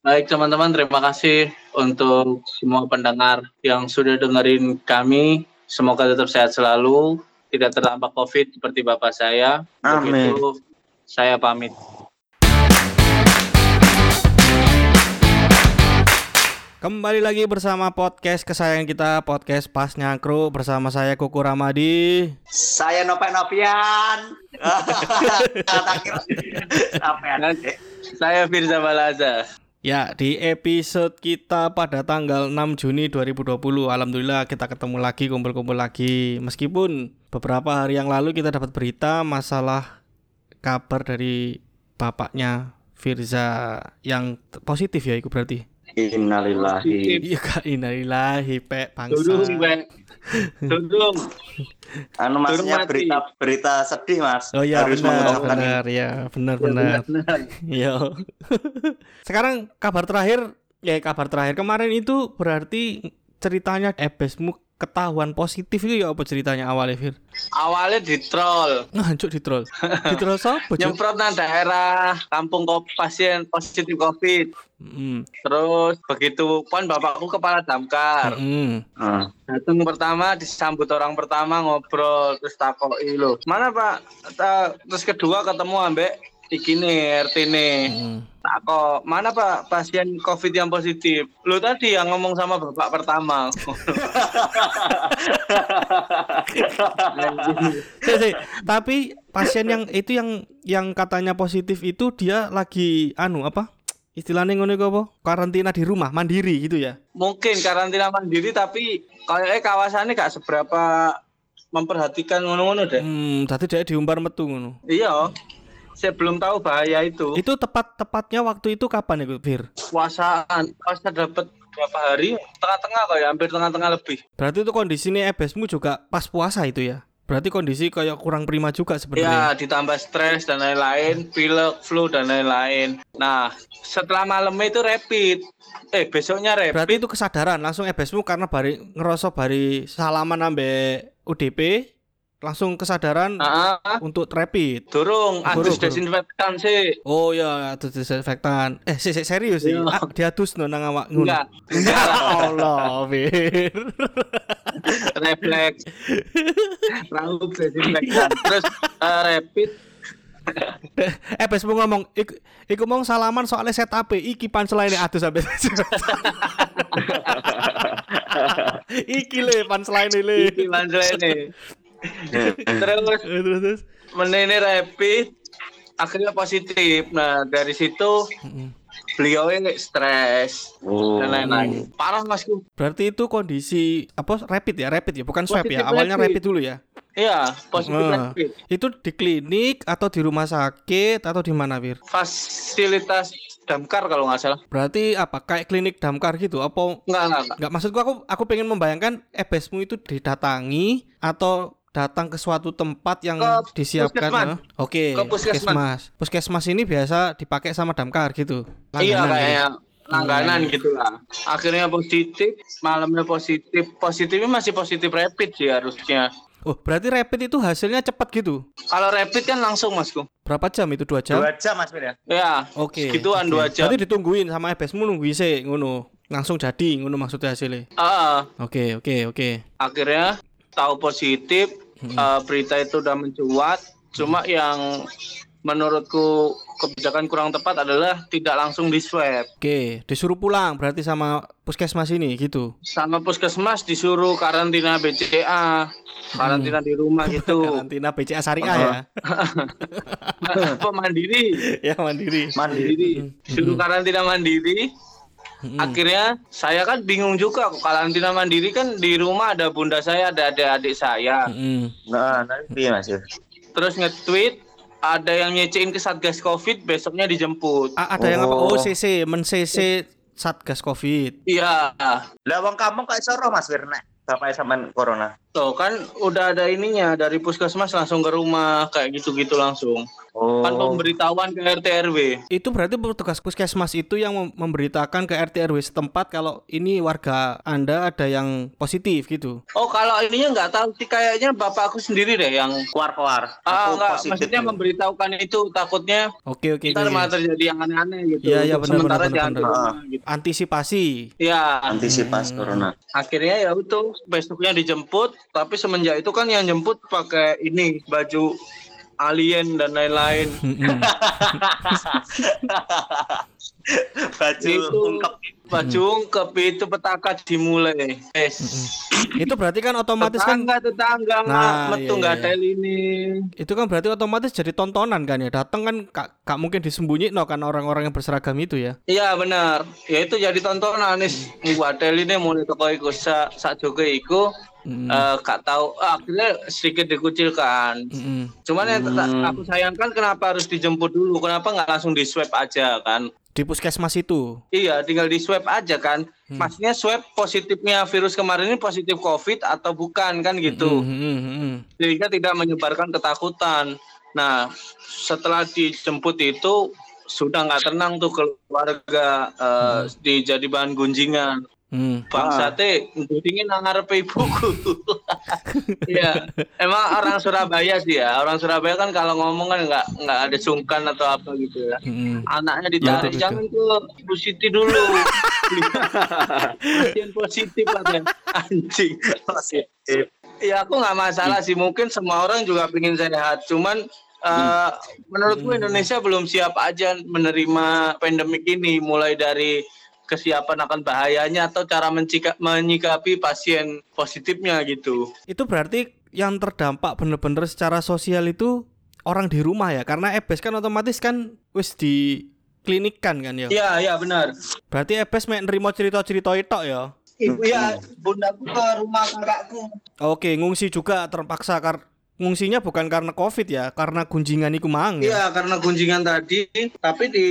Baik teman-teman, terima kasih untuk semua pendengar yang sudah dengerin kami. Semoga tetap sehat selalu, tidak terdampak COVID seperti bapak saya. Amin. Begitu, saya pamit. Kembali lagi bersama podcast kesayangan kita, podcast Pas Nyangkru bersama saya Kuku Ramadi. Saya Nopen Nopian. Tak kira. Nopian. Dan saya Firza Balaza. Ya, di episode kita pada tanggal 6 Juni 2020 Alhamdulillah kita ketemu lagi, kumpul-kumpul lagi Meskipun beberapa hari yang lalu kita dapat berita masalah kabar dari bapaknya Firza yang positif ya itu berarti Innalillahi. Iya kak innalillahi pe Dudung, bangsa Bang. Dudung. Anu maksudnya mati. berita berita sedih mas. Oh iya Harus benar benar ya benar benar Benar. Iya. Sekarang kabar terakhir ya kabar terakhir kemarin itu berarti ceritanya Ebesmu ketahuan positif itu ya apa ceritanya awalnya Fir? Awalnya di troll, Ngancuk di troll. Di troll siapa, nyemprot nang daerah kampung pasien positif COVID. Hmm. Terus begitu pon bapakku kepala damkar. Hmm. Hmm. Datang pertama disambut orang pertama ngobrol terus takoi lo. Mana Pak? Terus kedua ketemu ambek iki nih RT nih. Hmm. Tako, mana Pak pasien COVID yang positif? Lu tadi yang ngomong sama bapak pertama. Si, si. Tapi pasien yang itu yang yang katanya positif itu dia lagi anu apa? Istilahnya ngono apa? Karantina di rumah, mandiri gitu ya. Mungkin karantina mandiri tapi kayaknya kawasannya gak seberapa memperhatikan ngono-ngono deh. Hmm, tadi dia diumbar metu ngono. Iya. Saya belum tahu bahaya itu. Itu tepat tepatnya waktu itu kapan itu, Fir? Puasaan, puasa dapat berapa hari? Tengah-tengah kayak hampir tengah-tengah lebih. Berarti itu kondisinya ebesmu juga pas puasa itu ya? Berarti kondisi kayak kurang prima juga Ya, sebenarnya. ditambah stres dan lain-lain, pilek, flu dan lain-lain. Nah, setelah malam itu rapid. Eh, besoknya rapid. Berarti itu kesadaran langsung ebesmu karena bari ngerasa bari salaman ambek UDP langsung kesadaran Ah, untuk rapid. durung, adus durung. desinfektan sih. Oh ya, itu disinfektan. Eh, si, si, serius sih. Iya. Ah, diadus no nang awak ngono. Enggak, Ya Allah, Fir. refleks. Raup desinfektan. Terus eh, rapid eh, besmu ngomong, iku, iku mau salaman soalnya setup iki punchline adus sampai iki le punchline le. iki ini. Terus Eh, Terus terus. menene rapid akhirnya positif. Nah, dari situ beliau stres Oh. dan lain-lain. Parah Masku. Berarti itu kondisi apa rapid ya, rapid ya, bukan swab ya. Awalnya rapid. rapid dulu ya. Iya, positif Nah, rapid. itu di klinik atau di rumah sakit atau di mana, Fir? Fasilitas damkar kalau nggak salah. Berarti apa? Kayak klinik damkar gitu? Apa Enggak, enggak, enggak. Enggak maksudku aku aku pengen membayangkan ebesmu itu didatangi atau datang ke suatu tempat yang Ke disiapkan. puskesmas. eh? Oke. Ke puskesmas. Puskesmas ini biasa dipakai sama damkar gitu. Iya Langganan kayaknya gitu. langganan gitu lah. Akhirnya positif, malamnya positif. Positifnya masih positif rapid sih harusnya. Oh, berarti rapid itu hasilnya cepat gitu. Kalau rapid kan langsung masku. Berapa jam itu? Dua jam? Dua jam mas ya. Ya, Oke. segituan oke. dua jam. Berarti ditungguin sama ebesmu nungguin sih ngono. Langsung jadi ngono maksudnya hasilnya. Ah, Oke, oke, oke. akhirnya tahu positif, eh, berita itu udah mencuat. Cuma yang menurutku kebijakan kurang tepat adalah tidak langsung di swab. Oke, disuruh pulang berarti sama puskesmas ini gitu. Sama puskesmas disuruh karantina BCA, karantina di rumah gitu. Karantina BCA Syariah ya. Apa mandiri? ya mandiri. Mandiri. Disuruh karantina mandiri. Mm-mm. Akhirnya saya kan bingung juga kok karantina mandiri kan di rumah ada bunda saya, ada adik-adik saya. Mm-mm. Nah, nanti mas. Terus nge-tweet ada yang nyecein ke Satgas Covid besoknya dijemput. A- ada yang apa? Oh. Oh, CC, men CC Satgas Covid. Iya. Lah wong kamu kok iso roh mas Fir nek sampai sampai corona? Tuh kan udah ada ininya dari puskesmas langsung ke rumah kayak gitu-gitu langsung. Oh. Kan pemberitahuan ke RT RW. Itu berarti petugas puskesmas itu yang mem- memberitakan ke RT RW setempat kalau ini warga Anda ada yang positif gitu. Oh kalau ininya nggak tahu sih kayaknya bapak aku sendiri deh yang keluar-keluar. ah Aku nggak positif maksudnya nih. memberitahukan itu takutnya Oke oke. ntar malah terjadi yang aneh-aneh gitu. Iya, iya, Untuk benar, Sementara benar, jangan benar, ke benar. rumah gitu. Antisipasi. Ya antisipasi corona. akhirnya ya itu besoknya dijemput tapi semenjak itu kan yang jemput pakai ini baju alien dan lain-lain. Mm-mm. Baju itu ungkep. baju ungkep itu petaka dimulai. Eh, itu berarti kan otomatis kan tetangga tetangga Nah, metu iya, nggak iya. ada ini. itu kan berarti otomatis jadi tontonan kan ya. Datang kan gak, gak mungkin disembunyi no kan orang-orang yang berseragam itu ya. Iya benar. Ya itu jadi tontonan nih. Buat ini mulai toko iku sa sak joge iku Mm. eh, gak tahu ah, akhirnya sedikit dikucilkan. Mm-mm. Cuman yang tetap Hmm. aku sayangkan kenapa harus dijemput dulu? Kenapa nggak langsung di swab aja kan? Di puskesmas itu. Iya, tinggal di swab aja kan. Hmm. Maksudnya swab positifnya virus kemarin ini positif COVID atau bukan kan gitu. Mm, mm, mm, mm. Sehingga tidak menyebarkan ketakutan. Nah, setelah dijemput itu sudah nggak tenang tuh keluarga eh, di jadi bahan gunjingan. Mm. Bangsate dingin nang ngarepe ibuku. Iya, emang orang Surabaya sih ya. Orang Surabaya kan kalau ngomong kan nggak nggak ada sungkan atau apa gitu ya. Mm. Anaknya Iya, ditarik betul, jangan ke Bu Siti dulu. Pasien positif ada anjing. Positif. Ya aku nggak masalah sih. Mungkin semua orang juga pengen sehat. Cuman eh, menurutku Indonesia belum siap aja menerima pandemik ini. Mulai dari kesiapan akan bahayanya atau cara mencika- menyikapi pasien positifnya gitu. Itu berarti yang terdampak bener-bener secara sosial itu orang di rumah ya. Karena EBS kan otomatis kan wis di klinikan kan ya. Iya, iya benar. Berarti EBS mek nerimo cerita-cerita itu ya. Ibu ya, bundaku ke rumah kakakku. Oke, ngungsi juga terpaksa kar ngungsinya bukan karena Covid ya, karena gunjingan iku mang ya. Iya, karena kunjungan tadi, tapi di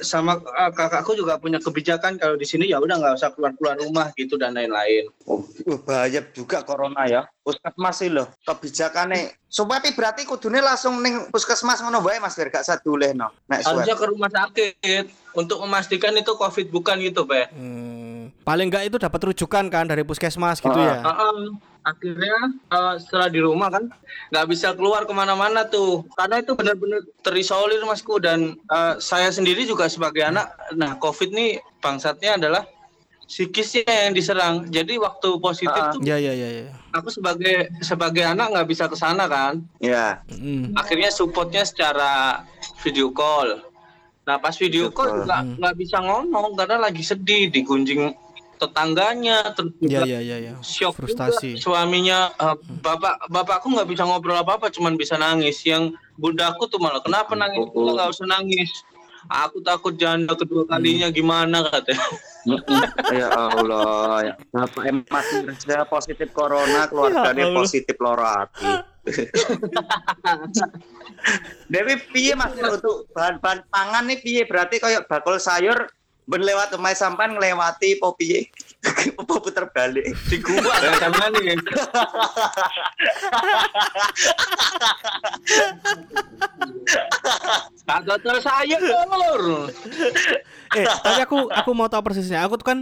sama eh, kakakku juga punya kebijakan kalau di sini ya udah nggak usah keluar-keluar rumah gitu dan lain-lain. Oh, bahaya juga corona ya. Puskesmas sih loh. Kebijakannya Sobat berarti kudune langsung ning puskesmas ngono wae Mas biar gak saduleh no. Nek Harusnya ke rumah sakit untuk memastikan itu COVID bukan gitu, Be. Hmm, paling enggak itu dapat rujukan kan dari puskesmas gitu Ah, ya. Heeh. Akhirnya eh, setelah di rumah kan nggak bisa keluar ke mana-mana tuh karena itu benar-benar terisolir masku dan eh, saya sendiri juga sebagai anak nah covid nih bangsatnya adalah psikisnya yang diserang jadi waktu positif Ah. tuh Ya ya ya ya. aku sebagai sebagai anak nggak bisa ke sana kan Ya. Mm. akhirnya supportnya secara video call nah pas video Video call hmm. nggak bisa ngomong karena lagi sedih digunjing tetangganya terus Ya juga ya ya ya. shock Frustasi. juga suaminya eh, bapak bapakku nggak bisa ngobrol apa apa cuman bisa nangis yang bundaku tuh malah kenapa nangis Oh. nggak usah nangis aku takut janda kedua kalinya gimana katanya ya Allah ya. Bapak masih kerja positif corona, keluarganya Ya positif loro hati. Dewi piye Mas untuk bahan-bahan pangan nih piye berarti kayak bakul sayur ben lewat sampan nglewati po piye? Apa puter balik? di gua sama nih Kagak terus saya lur. Eh, tapi aku aku mau tahu persisnya. Aku tuh kan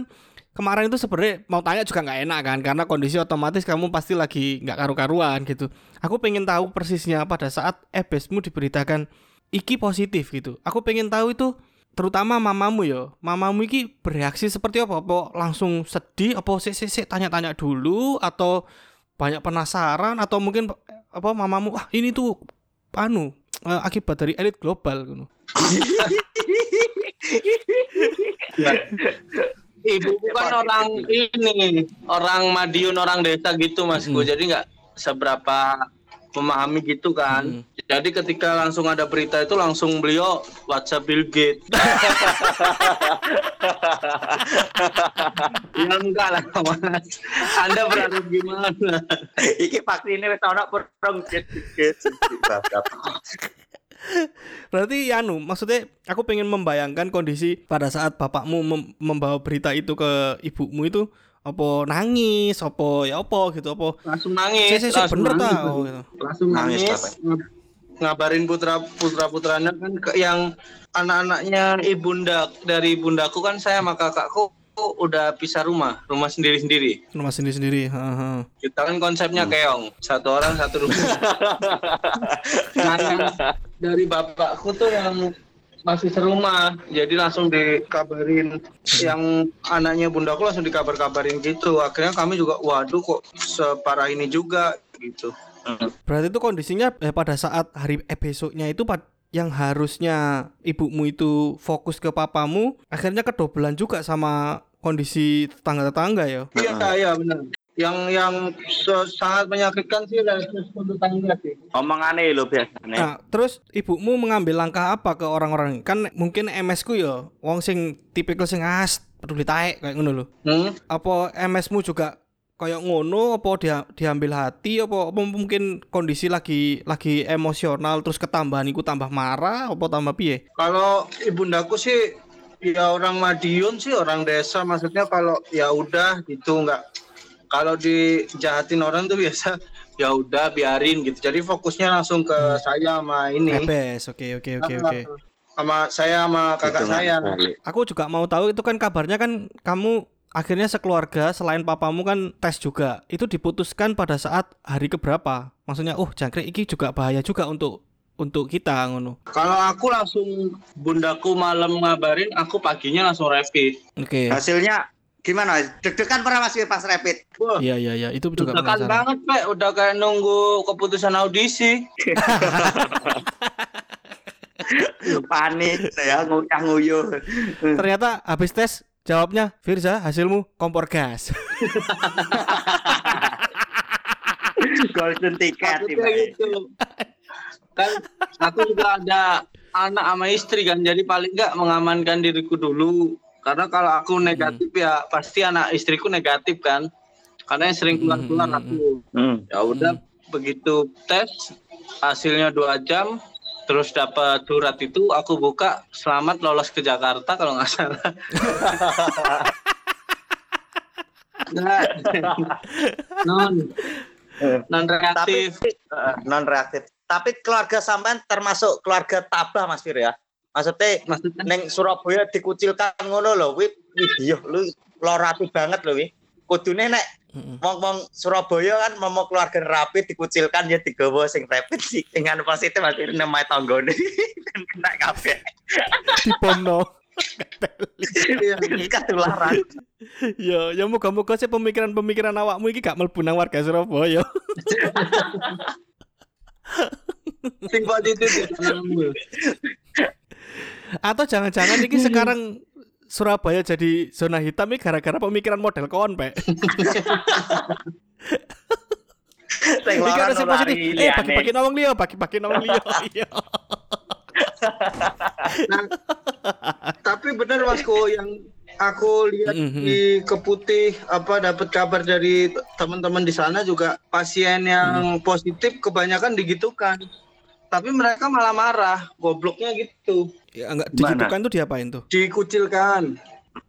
kemarin itu sebenarnya mau tanya juga nggak enak kan karena kondisi otomatis kamu pasti lagi nggak karu-karuan gitu. Aku pengen tahu persisnya pada saat ebesmu diberitakan iki positif gitu. Aku pengen tahu itu terutama mamamu yo. Mamamu iki bereaksi seperti apa? Apa langsung sedih? Apa sik sik sik tanya-tanya dulu atau banyak penasaran atau mungkin apa mamamu wah ini tuh anu eh, akibat dari elit global gitu. Ibu kan orang ini, orang Madiun, orang desa gitu masku. Hmm. Jadi nggak seberapa memahami gitu kan. Hmm. Jadi ketika langsung ada berita itu langsung beliau WhatsApp Bill Gates. ya enggak lah mas. Anda berharap gimana? Iki vaksinnya wis ana perang git-git. Berarti ya anu, maksudnya aku pengen membayangkan kondisi pada saat bapakmu mem- membawa berita itu ke ibumu itu apa nangis apa ya apa gitu apa langsung nangis sih, langsung bener nangis. ta oh, gitu. langsung Nangis, nangis, ngabarin putra putra putranya kan ke yang anak-anaknya ibunda dari ibundaku kan saya sama kakakku udah pisah rumah rumah sendiri sendiri rumah sendiri sendiri heeh. kita kan konsepnya keong satu orang satu rumah nah, dari bapakku tuh yang masih serumah jadi langsung dikabarin yang anaknya bundaku langsung dikabar-kabarin gitu. Akhirnya kami juga waduh kok separah ini juga gitu. Berarti itu kondisinya eh, pada saat hari eh, besoknya itu pad- yang harusnya ibumu itu fokus ke papamu akhirnya kedobelan juga sama kondisi tetangga-tetangga ya. iya iya benar yang yang sangat menyakitkan sih respons untuk tangga sih Omongane lho biasanya. Nah, terus ibumu mengambil langkah apa ke orang-orang? Kan mungkin MS ku ya wong sing tipikal sing as peduli taek kayak ngono lho. hmm? Apa MS-mu juga kayak ngono apa dia diambil hati apa, apa mungkin kondisi lagi lagi emosional terus ketambahan iku tambah marah apa tambah piye? Kalau ibundaku sih ya orang Madiun sih orang desa maksudnya kalau ya udah gitu nggak kalau dijahatin orang tuh biasa ya udah biarin gitu jadi fokusnya langsung ke saya sama ini Bebes. Oke oke oke oke. sama saya sama kakak saya. Aku juga mau tahu itu kan kabarnya kan kamu akhirnya sekeluarga selain papamu kan tes juga. Itu diputuskan pada saat hari keberapa? Maksudnya, oh jangkrik iki juga bahaya juga untuk untuk kita ngono. kalau aku langsung bundaku malam ngabarin aku paginya langsung rapid Oke. Hasilnya gimana? Deg-degan pernah Mas pas rapid? Iya iya iya, itu juga tekan penasaran. banget Pak udah kayak nunggu keputusan audisi Panik saya ngucah nguyuh. Ternyata habis tes jawabnya Firza hasilmu kompor gas. Golden tiba. gitu. kan aku juga ada anak sama istri kan jadi paling nggak mengamankan diriku dulu karena kalau aku negatif ya pasti anak istriku negatif kan karena yang sering keluar keluar Hmm, aku Hmm. ya udah begitu tes hasilnya dua jam terus dapat surat itu aku buka selamat lolos ke Jakarta kalau nggak salah Nah, non non reaktif non reaktif. Tapi keluarga sampean termasuk keluarga tabah Mas Fir ya. Maksudnya maksudnya neng Surabaya dikucilkan ngono lho, wi video lu lorati banget lho wi. Kudune nek wong-wong Surabaya kan mau keluarga rapi dikucilkan ya digawa sing rapid sih dengan positif Mas Fir nemai tanggane kan kena kabeh. Dibomno. Iya. Ketularan. Ya, ya moga-moga sih pemikiran-pemikiran awakmu iki gak mlebu nang warga Surabaya. sing positif itu. Atau jangan-jangan iki sekarang Surabaya jadi zona hitam ini gara-gara pemikiran model kon, Pak. Positif. Eh, bagi-bagi nawang liya, bagi-bagi nawang liya. Iya. Nah, tapi benar Masku yang aku lihat Mhm. di Keputih apa dapat kabar dari teman-teman di sana juga pasien yang positif kebanyakan digitukan. Tapi mereka malah marah, gobloknya gitu. Ya enggak digitukan tuh diapain tuh? Dikucilkan.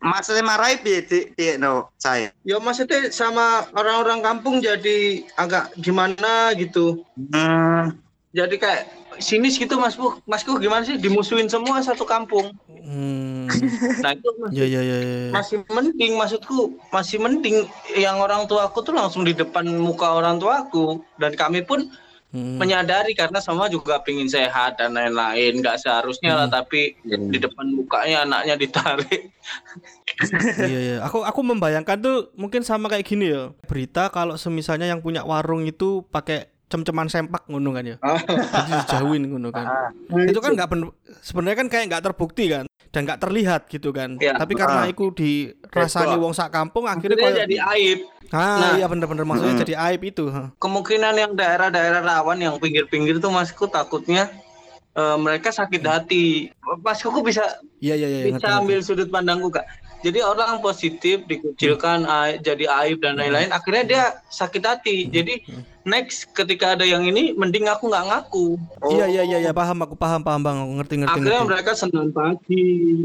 Maksudnya marahi piye di, di no saya. Ya maksudnya sama orang-orang kampung jadi agak gimana gitu. Hmm. Jadi kayak sinis gitu Mas Bu. Masku gimana sih dimusuhin semua satu kampung. Hmm. Nah itu Mas. Ya ya ya ya. masih mending maksudku masih mending yang orang tuaku tuh langsung di depan muka orang tuaku dan kami pun Hmm. menyadari karena semua juga pingin sehat dan lain-lain nggak seharusnya lah tapi di depan mukanya anaknya ditarik Iya iya. Aku aku membayangkan tuh mungkin sama kayak gini ya. Berita kalau semisalnya yang punya warung itu pakai cem-ceman sempak ngono kan ya. Jadi dijauhin ngono kan. itu kan nggak ben- sebenarnya kan kayak nggak terbukti kan dan nggak terlihat gitu kan. Iya. Tapi karena Ah. itu dirasani wong sak kampung akhirnya kayak jadi aib ah Nah. iya bener-bener maksudnya Mm-mm. jadi aib itu. kemungkinan yang daerah-daerah rawan yang pinggir-pinggir tuh masku takutnya eh, mereka sakit hati masku bisa Iya iya iya. bisa ngerti, ambil sudut pandangku kak Jadi orang positif dikucilkan aib- jadi aib dan lain-lain. Akhirnya dia sakit hati. Jadi next ketika ada yang ini, mending aku nggak ngaku. Iya iya iya iya paham aku paham paham bang aku ngerti ngerti. Akhirnya ngerti. mereka senang pagi.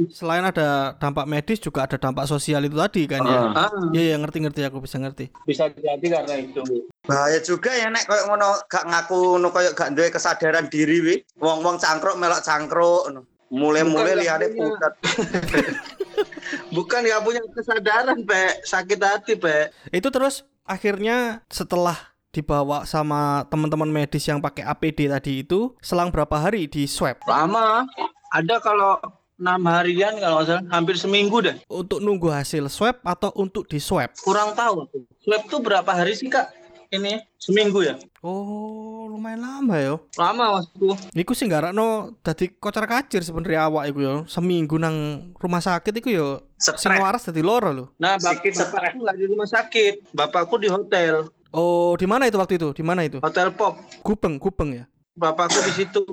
Selain ada dampak medis juga ada dampak sosial itu tadi kan ya. Ah, Iya iya ngerti ngerti aku bisa ngerti. bisa jadi karena itu. Bahaya juga ya nek koyo ngono gak ngaku ngono koyo gak duwe kesadaran diri wi. Wong-wong cangkruk melok cangkruk ngono. Mulai-mulai liane punya. putat. Bukan nggak punya kesadaran, Pe. Sakit hati, Pe. Itu terus akhirnya setelah dibawa sama teman-teman medis yang pakai APD tadi itu selang berapa hari di swab Lama. Ada kalau enam harian kalau nggak salah, hampir seminggu deh. untuk nunggu hasil swab atau untuk di swab. Kurang tahu. Swab tuh berapa hari sih, Kak? Ini seminggu ya? Oh lumayan lama ya. Lama maksudku. Iku sih nggak no tadi kocar kacir sebenarnya awak iku ya. Seminggu nang rumah sakit iku ya sing waras dadi loro lho. Nah, bap Sikit bapakku nggak di rumah sakit. Bapakku di hotel. Oh, di mana itu waktu itu? Di mana itu? Hotel Pop. Gupeng, Gupeng ya. Bapakku di situ.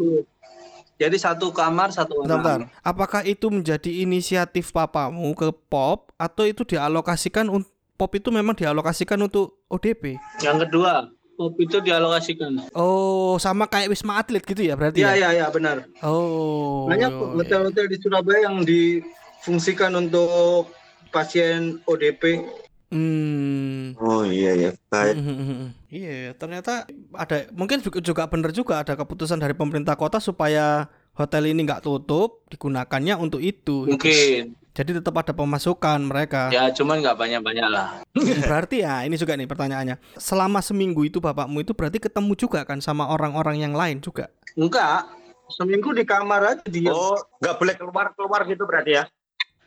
Jadi satu kamar, satu Bentar, bentar. Apakah itu menjadi inisiatif papamu ke POP atau itu dialokasikan POP itu memang dialokasikan untuk ODP? Yang kedua, Pop itu dialokasikan. Oh, sama kayak Wisma Atlet gitu ya berarti Iya, ya? iya, iya, benar. Oh. Banyak hotel-hotel di Surabaya yang difungsikan untuk pasien ODP. Hmm. Oh iya ya. Bahaya. Mhm. Iya, ya, ternyata ada mungkin juga juga benar juga ada keputusan dari pemerintah kota supaya hotel ini nggak tutup digunakannya untuk itu. Mungkin. Jadi tetap ada pemasukan mereka. Ya, cuman nggak banyak-banyak lah. Berarti ya ini juga nih pertanyaannya. Selama seminggu itu bapakmu itu berarti ketemu juga kan sama orang-orang yang lain juga. Enggak. Seminggu di kamar aja dia. Oh, nggak boleh keluar-keluar gitu berarti ya.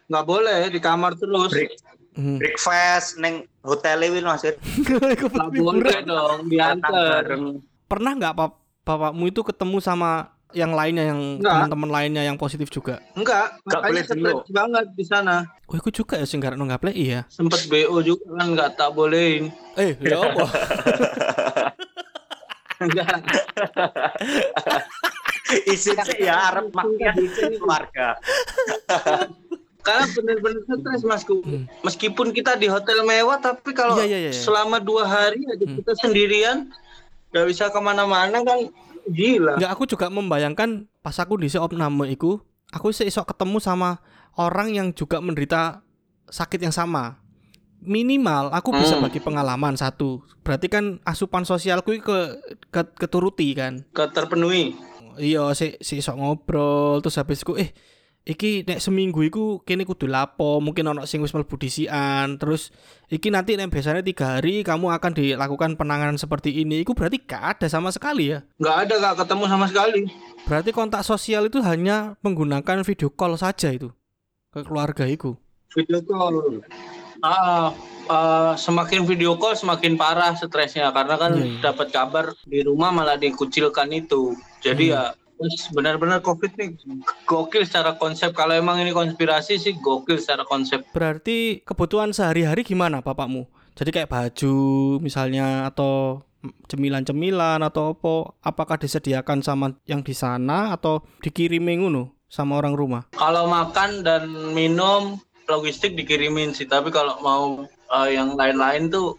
Nggak boleh di kamar terus. Break Hmm. breakfast neng hotel ini Mas. Nggak boleh dong, diantar. Pernah nggak pap bapakmu itu ketemu sama yang lainnya yang teman-teman lainnya yang positif juga? Enggak, Nggak makanya boleh dulu. banget di sana. Oh, itu juga ya sing no nggak play iya. Sempet BO juga kan nggak tak bolehin. Eh, ya apa? Enggak. Isin sih ya Arab isin keluarga. Karena bener-bener stres masku. Meskipun kita di hotel mewah, tapi kalau Iya, iya, iya. selama dua hari aja kita sendirian, nggak bisa ke mana-mana kan gila. Enggak, aku juga membayangkan pas aku di opname iku, aku sih iso ketemu sama orang yang juga menderita sakit yang sama. Minimal aku bisa Hmm. bagi pengalaman satu. Berarti kan asupan sosialku ke, ke keturuti kan. Keterpenuhi. Iya, si si iso ngobrol terus habisku eh iki nek seminggu iku kene kudu lapo, mungkin ono sing wis mlebu disian, terus iki nanti nek biasanya tiga hari kamu akan dilakukan penanganan seperti ini. Iku berarti gak ada sama sekali ya. Nggak ada kak ketemu sama sekali. Berarti kontak sosial itu hanya menggunakan video call saja itu ke keluarga itu. Video call. Ah, ah, semakin video call semakin parah stresnya karena kan iya. dapat kabar di rumah malah dikucilkan itu. Jadi Hmm. ya benar-benar COVID nih gokil secara konsep. Kalau emang ini konspirasi sih gokil secara konsep. Berarti kebutuhan sehari-hari gimana bapakmu? Jadi kayak baju misalnya atau cemilan-cemilan atau apa? Apakah disediakan sama yang di sana atau dikirimin ngono sama orang rumah? Kalau makan dan minum logistik dikirimin sih, tapi kalau mau eh, yang lain-lain tuh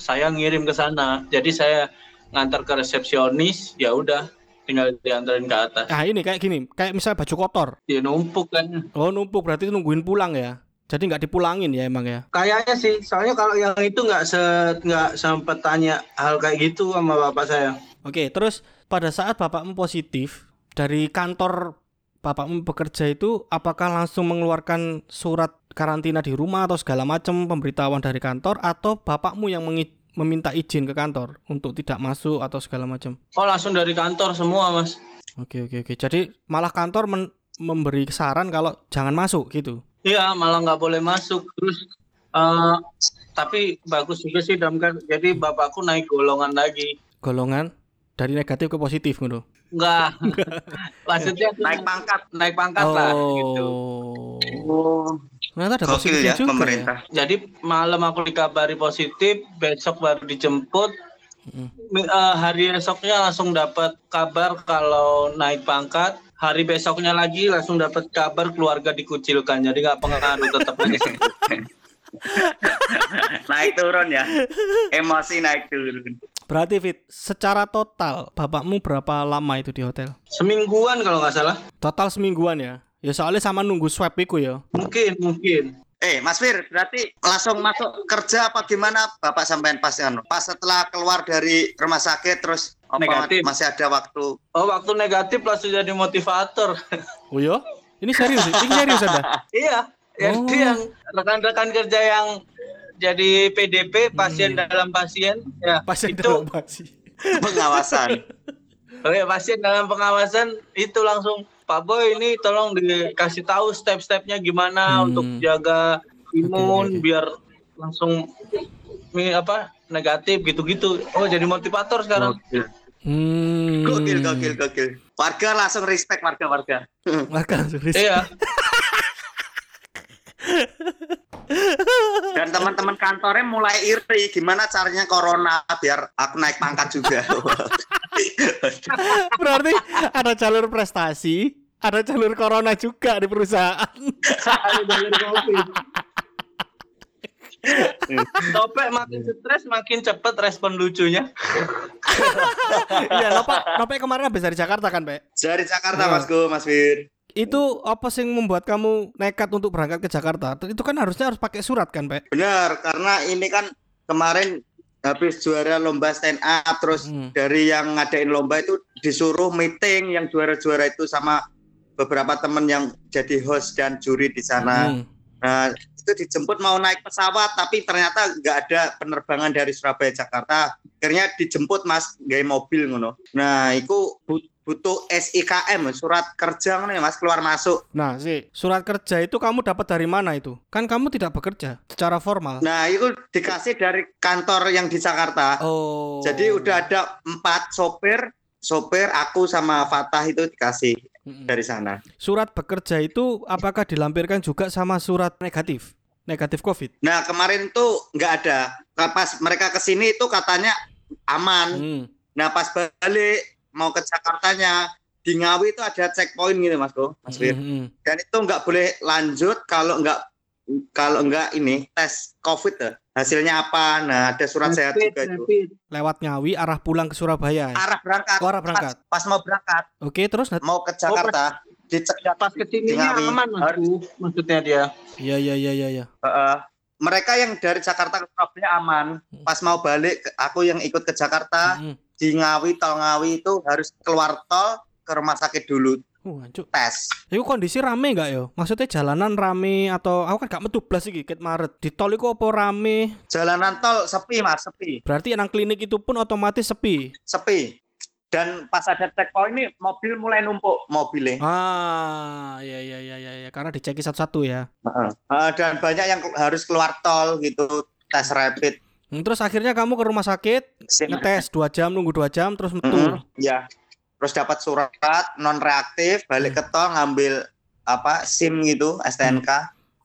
saya ngirim ke sana. Jadi saya ngantar ke resepsionis, ya udah tinggal diantarin ke atas. Ah ini kayak gini, kayak misalnya baju kotor. Dia numpuk kan. Oh numpuk berarti nungguin pulang ya? Jadi nggak dipulangin ya emang ya? Kayaknya sih, soalnya kalau yang itu nggak se nggak sempet tanya hal kayak gitu sama bapak saya. Oke, terus pada saat bapakmu positif dari kantor bapakmu bekerja itu, apakah langsung mengeluarkan surat karantina di rumah atau segala macam pemberitahuan dari kantor, atau bapakmu yang mengi- meminta izin ke kantor untuk tidak masuk atau segala macam? Oh langsung dari kantor semua mas. Oke oke oke. Jadi malah kantor men- memberi saran kalau jangan masuk gitu. Iya malah nggak boleh masuk. Terus eh, tapi bagus juga sih Damkar. Jadi bapakku naik golongan lagi. Golongan dari negatif ke positif gitu. Enggak. Maksudnya Naik pangkat. naik pangkat lah gitu. Oh, Ternyata ada gokil positifnya ya juga pemerintah. Jadi malam aku dikabari positif, besok baru dijemput, Mm. Mi- eh, hari esoknya langsung dapat kabar kalau naik pangkat. Hari besoknya lagi langsung dapat kabar keluarga dikucilkan. Jadi nggak pengaruh tetap aja. naik turun ya. Emosi naik turun. Berarti Fit, secara total bapakmu berapa lama itu di hotel? Semingguan kalau nggak salah. Total semingguan ya. Ya soalnya sama nunggu swab iku ya. Mungkin, mungkin. Eh, Mas Fir, berarti langsung masuk kerja apa gimana Bapak sampean pas anu? Pas setelah keluar dari rumah sakit terus apa Negatif. masih ada waktu? Oh, waktu negatif langsung jadi motivator. Oh ya? Ini serius? Ini serius ada? iya. Jadi Oh. yang rekan-rekan kerja yang jadi PDP pasien Hmm. dalam pasien ya Pasien itu dalam pasti. Pengawasan. ya, pasien dalam pengawasan itu langsung Pak Boy ini tolong dikasih tahu step-stepnya gimana Hmm. untuk jaga imun oke, oke. biar langsung ini apa negatif gitu-gitu. Oh jadi motivator sekarang. Hmm. Gokil, gokil, gokil. Warga langsung respect warga-warga. Warga langsung respect. Iya. Dan teman-teman kantornya mulai iri gimana caranya corona biar aku naik pangkat juga. Berarti ada jalur prestasi, ada jalur corona juga di perusahaan. Topek makin stres makin cepet respon lucunya. Iya, Nopek, Nopek kemarin habis dari Jakarta kan, Pak? Dari Jakarta Nah. Mas Go, Mas Fir. Itu apa sih yang membuat kamu nekat untuk berangkat ke Jakarta? Itu kan harusnya harus pakai surat kan, Pak? Benar, karena ini kan kemarin habis juara lomba stand up terus Hmm. dari yang ngadain lomba itu disuruh meeting yang juara-juara itu sama beberapa temen yang jadi host dan juri di sana. Hmm. Nah, itu dijemput mau naik pesawat tapi ternyata nggak ada penerbangan dari Surabaya Jakarta. Akhirnya dijemput Mas gaya mobil ngono. Nah, itu but- butuh SIKM surat kerja ngono ya Mas keluar masuk. Nah, sih, surat kerja itu kamu dapat dari mana itu? Kan kamu tidak bekerja secara formal. Nah, itu dikasih dari kantor yang di Jakarta. Oh. Jadi udah ada empat sopir, sopir aku sama Fatah itu dikasih Dari sana. Surat bekerja itu apakah dilampirkan juga sama surat negatif? Negatif COVID? Nah kemarin itu nggak ada. Pas mereka ke sini itu katanya aman. Hmm. Nah pas balik mau ke Jakartanya di Ngawi itu ada checkpoint gitu Mas Go, Mas Fir. Mm-mm. Dan itu nggak boleh lanjut kalau nggak kalau nggak ini tes COVID tuh. Hasilnya apa? Nah ada surat sehat Rapid, juga itu. Lewat Ngawi arah pulang ke Surabaya. Arah berangkat. Oh, arah berangkat. Pas, pas mau berangkat Oke, terus mau ke Jakarta dicek Pas ke sininya Ngawi. aman mas Bu, maksudnya dia. Iya, iya, iya, iya, iya. Heeh. mereka yang dari Jakarta ke Surabaya aman. Pas mau balik, ke- aku yang ikut ke Jakarta Mm-mm. di Ngawi, tol Ngawi itu harus keluar tol ke rumah sakit dulu Uh, hancur. tes. Iku kondisi rame nggak yo? Maksudnya jalanan rame atau aku kan gak metu blas iki ket Maret. Di tol iku apa rame? Jalanan tol sepi mas, sepi, Berarti nang klinik itu pun otomatis sepi. sepi. Dan pas ada checkpoint ini mobil mulai numpuk mobilnya. Ah, iya iya iya iya, iya. karena diceki satu-satu ya. Heeh. Eh, dan banyak yang harus keluar tol gitu tes rapid. Hmm, Terus akhirnya kamu ke rumah sakit ngetes dua jam nunggu dua jam terus metu. Mm-mm, Ya. Terus dapat surat non reaktif, balik ke tol ngambil apa SIM gitu STNK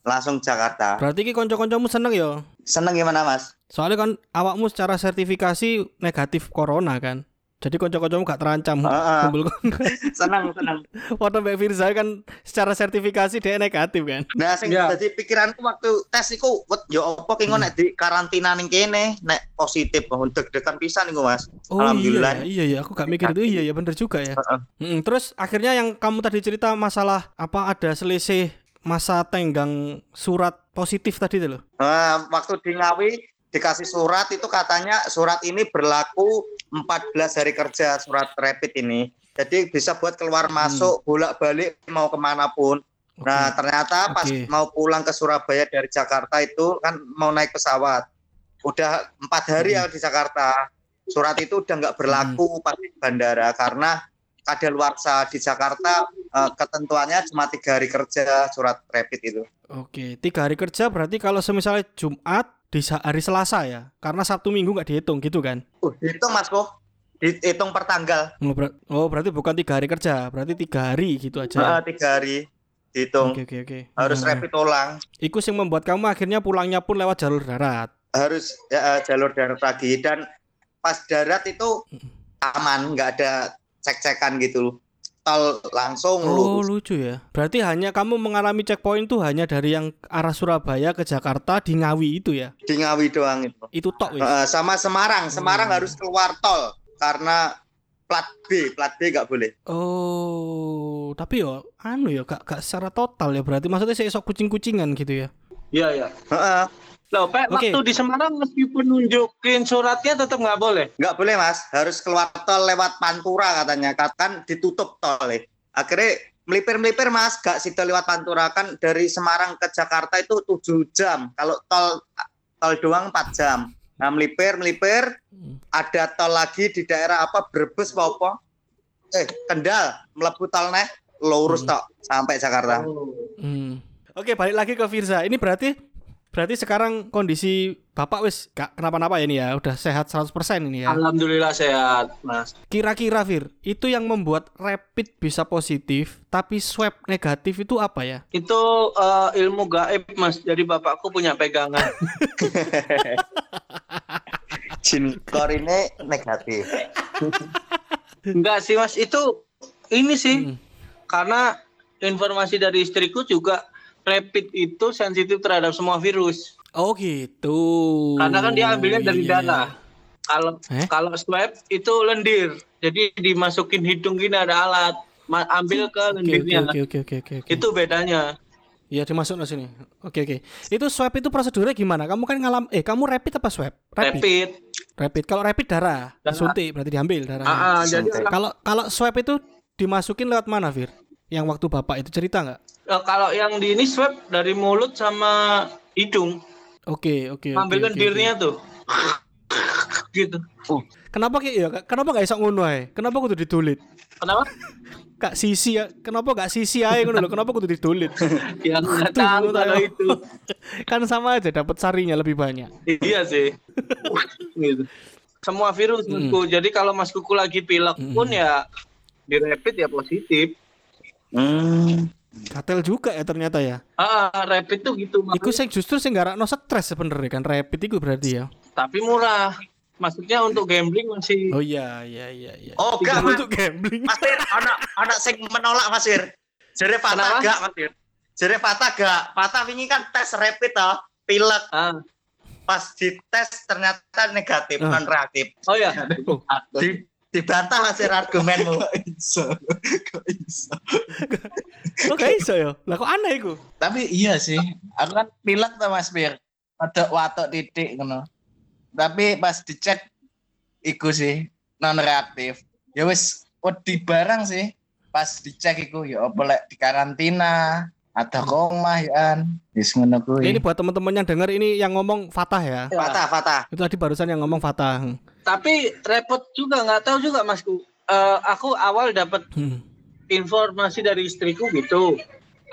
langsung Jakarta. Berarti ki konco-koncomu seneng yo. Seneng gimana mas? Soalnya kan awakmu secara sertifikasi negatif corona kan. Jadi konco-koncomu gak terancam. Heeh. Kumpul seneng seneng. foto Mbak Firza kan secara sertifikasi dia negatif kan. Nah, sing Ya. dadi pikiranku waktu tes iku, wet yo opo ki engko nek di karantina ning kene nek positif oh, deg-degan pisan iku Mas. Oh Alhamdulillah. iya, iya iya aku gak mikir itu iya iya bener juga ya. Heeh. Mm, terus akhirnya yang kamu tadi cerita masalah apa ada selisih masa tenggang surat positif tadi itu loh. Nah, waktu di Ngawi dikasih surat itu katanya surat ini berlaku 14 hari kerja surat rapid ini. Jadi bisa buat keluar masuk bolak-balik mau ke mana pun. Oke. Nah ternyata pas Oke. mau pulang ke Surabaya dari Jakarta itu kan mau naik pesawat. Udah empat hari Hmm. ya di Jakarta. Surat itu udah nggak berlaku pas di bandara karena kadaluarsa di Jakarta eh, ketentuannya cuma tiga hari kerja surat rapid itu. Oke, tiga hari kerja berarti kalau semisalnya Jumat di hari Selasa ya, karena Sabtu Minggu nggak dihitung gitu kan? Uh, hitung Mas kok. Dihitung per tanggal. Oh, ber- oh, berarti bukan tiga hari kerja, berarti tiga hari gitu aja. Heeh, tiga hari dihitung. Oke oke oke. Harus Nah, rapid ulang. Iku yang membuat kamu akhirnya pulangnya pun lewat jalur darat. Harus ya, eh, jalur darat lagi dan pas darat itu aman, nggak ada cek-cekan gitu loh. Tol langsung Oh lucu ya. Berarti hanya kamu mengalami checkpoint tuh hanya dari yang arah Surabaya ke Jakarta di Ngawi itu ya. Di Ngawi doang itu. Itu tok wis. Eh, sama Semarang, Semarang Hmm. harus keluar tol karena plat B, plat B nggak boleh. Oh, tapi yo anu ya gak gak secara total ya berarti maksudnya saya sok kucing-kucingan gitu ya. Iya ya. Heeh. Loh, Pak, Oke. waktu di Semarang meskipun nunjukin suratnya tetap nggak boleh. nggak boleh mas, harus keluar tol lewat Pantura katanya, kan ditutup tol ya. Akhirnya melipir-melipir mas, gak situ lewat Pantura kan dari Semarang ke Jakarta itu 7 jam, kalau tol tol doang 4 jam. Nah melipir melipir, Hmm. ada tol lagi di daerah apa Brebes apa apa? Eh Kendal, melebu tol neh, lurus Hmm. tok sampai Jakarta. Hmm. Oke, balik lagi ke Firza. Ini berarti berarti sekarang kondisi Bapak wis gak kenapa-napa ya ini ya, udah sehat 100% ini ya. Alhamdulillah sehat, Mas. Kira-kira Fir, itu yang membuat rapid bisa positif tapi swab negatif itu apa ya? Itu eh, ilmu gaib, Mas. Jadi bapakku punya pegangan. Jin kor ini negatif. Enggak sih, Mas. Itu ini sih Hmm. karena informasi dari istriku juga rapid itu sensitif terhadap semua virus. Oh gitu. Karena kan dia ambilnya dari Iya. darah. Kalau Eh? kalau swab itu lendir. Jadi dimasukin hidung gini ada alat. Ma- ambil ke oke lendirnya. oke oke oke oke. oke. Itu bedanya. Iya dimasuk ke sini. Oke oke. Itu swab itu prosedurnya gimana? Kamu kan ngalam eh kamu rapid apa swab? Rapid. Rapid. Rapid. Kalau rapid darah, Darah. disuntik berarti diambil darahnya. Ah, ah, jadi Suntik. Kalau kalau swab itu dimasukin lewat mana, Fir? Yang waktu Bapak itu cerita nggak? Eh, kalau yang di ini swab dari mulut sama hidung. Oke, oke, oke. ambil oke, lendirnya tuh. gitu. oke. Kenapa kayak ya? Kenapa nggak iso ngono ae? Kenapa kudu ditulit? Kenapa? Kak sisi ya, kenapa gak sisi aja ngono lho? Kenapa kudu ditulit? Yang nggak Aduh, tahu kalau itu. kan sama aja dapat sarinya lebih banyak. iya sih. gitu. Semua virus Mm. Masku. Jadi kalau Mas Kuku lagi pilek Mm. pun ya di rapid ya positif. Hmm. Katel juga ya ternyata ya. Ah, rapid tuh gitu Iku sing justru sing gak no stres sebenarnya kan rapid iku berarti ya. tapi murah. Maksudnya untuk gambling masih Oh iya iya iya iya. Oh, Itu gak, Mas. untuk gambling. Mas Fir, anak anak sing menolak Mas Fir. Jere Kenapa? Fatah gak Mas Fir. Jere Fatah gak. Fatah ini kan tes rapid toh, pilek. ah. Pas dites ternyata negatif, Ah. non reaktif. Oh ya. Oh. Di, dibantah Mas Fir argumenmu. Oh gak iso ya. Lah kok aneh iku? Tapi iya sih, aku kan pilek tuh Mas Bir. Ada watok titik ngono. Tapi pas dicek iku sih non reaktif. Ya wis wedi barang sih. Pas dicek iku ya lek di karantina, ada koma ya kan. Wis ngono kuwi. Ini buat teman-teman yang dengar ini yang ngomong Fatah ya. Fatah, Fatah. Itu tadi barusan yang ngomong Fatah. Tapi repot juga nggak tahu juga Masku. Eh, aku awal dapat Hmm. informasi dari istriku gitu.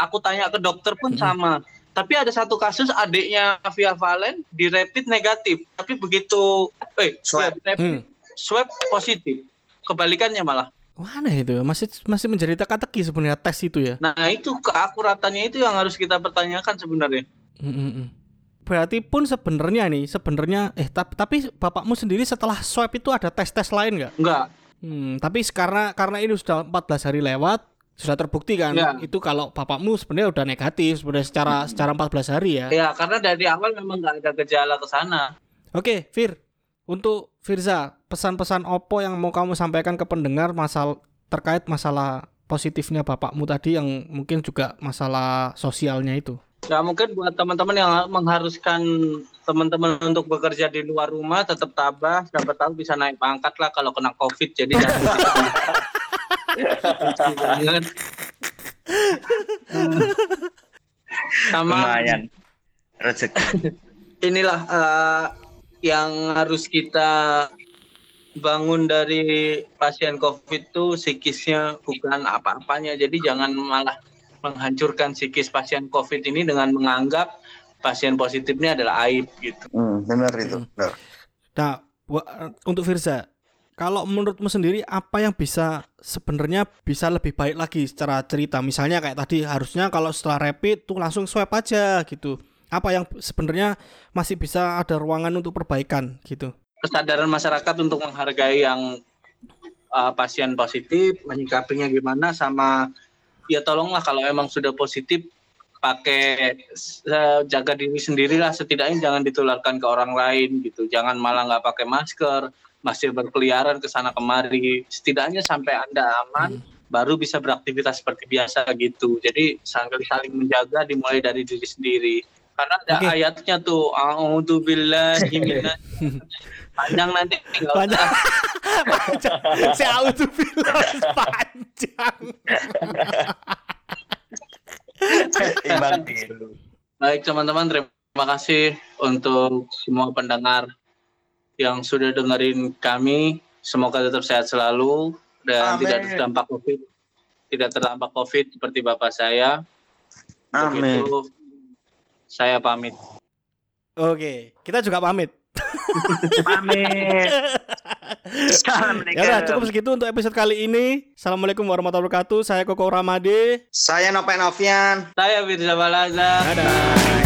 Aku tanya ke dokter pun sama. Tapi ada satu kasus adiknya Via Valen di rapid negatif. Tapi begitu eh Swab. ya, rapid, Hmm. swab positif. Kebalikannya malah. Wah, aneh itu. Masih masih menjadi teka-teki sebenarnya tes itu ya. Nah, itu keakuratannya itu yang harus kita pertanyakan sebenarnya. Mm, mm, mm. Berarti pun sebenarnya nih, sebenarnya eh tapi tapi bapakmu sendiri setelah swab itu ada tes-tes lain nggak? Enggak. Hmm, tapi karena karena ini sudah 14 hari lewat, sudah terbukti kan Ya. itu kalau bapakmu sebenarnya udah negatif sebenarnya secara secara 14 hari ya. Ya, karena dari awal memang nggak ada gejala ke sana. Oke, Fir. Untuk Firza, pesan-pesan opo yang mau kamu sampaikan ke pendengar masal terkait masalah positifnya bapakmu tadi yang mungkin juga masalah sosialnya itu. Ya mungkin buat teman-teman yang mengharuskan teman-teman untuk bekerja di luar rumah tetap tabah, siapa tahu bisa naik pangkat lah kalau kena covid jadi jangan sama Lumayan. Rezeki. inilah eh, yang harus kita bangun dari pasien covid itu psikisnya bukan apa-apanya jadi jangan malah menghancurkan psikis pasien covid ini dengan menganggap pasien positifnya adalah aib gitu Hmm, benar itu. Benar. Nah, bu- untuk Firza, kalau menurutmu sendiri apa yang bisa sebenarnya bisa lebih baik lagi secara cerita? Misalnya kayak tadi harusnya kalau setelah rapid tuh langsung swab aja gitu. Apa yang sebenarnya masih bisa ada ruangan untuk perbaikan gitu? kesadaran masyarakat untuk menghargai yang uh, pasien positif, menyikapinya gimana sama ya tolonglah kalau emang sudah positif pakai uh, jaga diri sendirilah setidaknya jangan ditularkan ke orang lain gitu. Jangan malah nggak pakai masker, masih berkeliaran ke sana kemari. Setidaknya sampai Anda aman baru bisa beraktivitas seperti biasa gitu. Jadi saling saling menjaga dimulai dari diri sendiri. Karena ada Oke. ayatnya tuh, a'udzubillahi minas panjang nanti tinggal Panjang. panjang. Si auto bilang panjang. Dulu. Baik teman-teman, terima kasih untuk semua pendengar yang sudah dengerin kami. Semoga tetap sehat selalu dan Amin. tidak terdampak COVID. Tidak terdampak COVID seperti bapak saya. Untuk Amin. itu, saya pamit. Oke, kita juga pamit. Pamit. Assalamualaikum. Ya udah, cukup segitu untuk episode kali ini. Assalamualaikum warahmatullahi wabarakatuh. Saya Koko Ramade. Saya Nopen Novian. Saya Firza Balaza. Dadah.